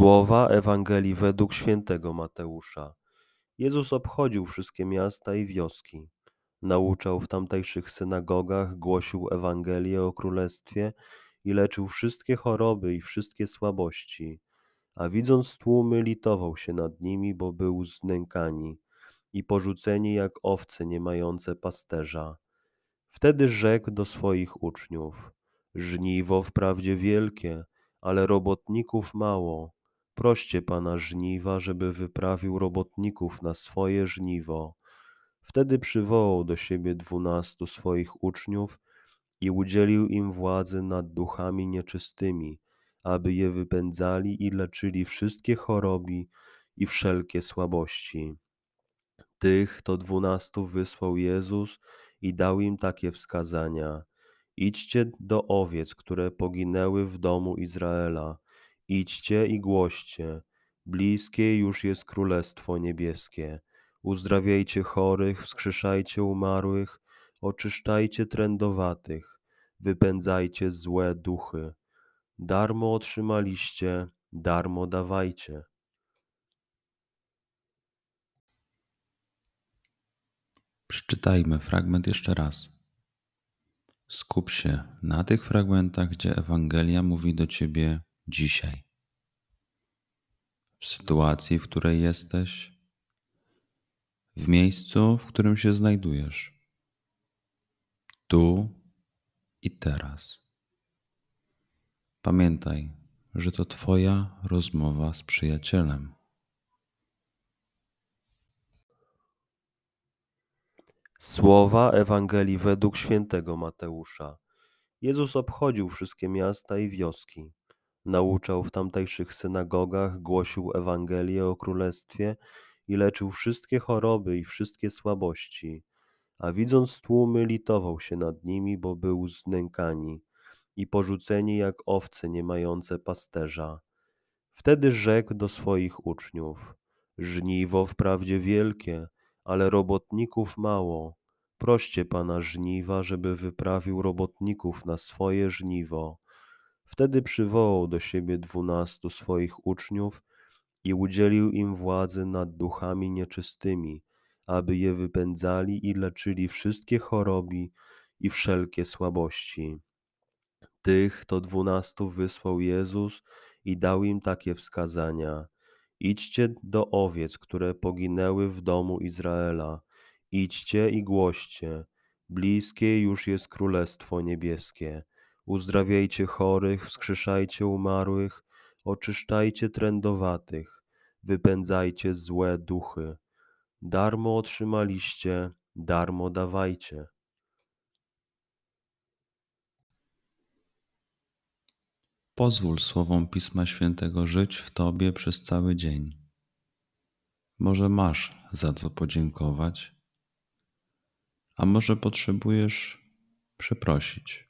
Słowa Ewangelii według świętego Mateusza. Jezus obchodził wszystkie miasta i wioski. Nauczał w tamtejszych synagogach, głosił Ewangelię o Królestwie i leczył wszystkie choroby i wszystkie słabości. A widząc tłumy, litował się nad nimi, bo był znękani i porzuceni jak owce nie mające pasterza. Wtedy rzekł do swoich uczniów: Żniwo wprawdzie wielkie, ale robotników mało. Proście Pana żniwa, żeby wyprawił robotników na swoje żniwo. Wtedy przywołał do siebie dwunastu swoich uczniów i udzielił im władzy nad duchami nieczystymi, aby je wypędzali i leczyli wszystkie choroby i wszelkie słabości. Tych to dwunastu wysłał Jezus i dał im takie wskazania. Idźcie do owiec, które poginęły w domu Izraela. Idźcie i głoście. Bliskie już jest Królestwo Niebieskie. Uzdrawiajcie chorych, wskrzeszajcie umarłych, oczyszczajcie trędowatych, wypędzajcie złe duchy. Darmo otrzymaliście, darmo dawajcie. Przeczytajmy fragment jeszcze raz. Skup się na tych fragmentach, gdzie Ewangelia mówi do ciebie dzisiaj. W sytuacji, w której jesteś, w miejscu, w którym się znajdujesz, tu i teraz. Pamiętaj, że to Twoja rozmowa z przyjacielem. Słowa Ewangelii według świętego Mateusza. Jezus obchodził wszystkie miasta i wioski. Nauczał w tamtejszych synagogach, głosił Ewangelię o Królestwie i leczył wszystkie choroby i wszystkie słabości. A widząc tłumy, litował się nad nimi, bo był znękani i porzuceni jak owce nie mające pasterza. Wtedy rzekł do swoich uczniów: Żniwo wprawdzie wielkie, ale robotników mało. Proście Pana żniwa, żeby wyprawił robotników na swoje żniwo. Wtedy przywołał do siebie dwunastu swoich uczniów i udzielił im władzy nad duchami nieczystymi, aby je wypędzali i leczyli wszystkie choroby i wszelkie słabości. Tych to dwunastu wysłał Jezus i dał im takie wskazania. Idźcie do owiec, które poginęły w domu Izraela. Idźcie i głoście. Bliskie już jest Królestwo Niebieskie. Uzdrawiajcie chorych, wskrzeszajcie umarłych, oczyszczajcie trędowatych, wypędzajcie złe duchy. Darmo otrzymaliście, darmo dawajcie. Pozwól słowom Pisma Świętego żyć w Tobie przez cały dzień. Może masz za co podziękować, a może potrzebujesz przeprosić.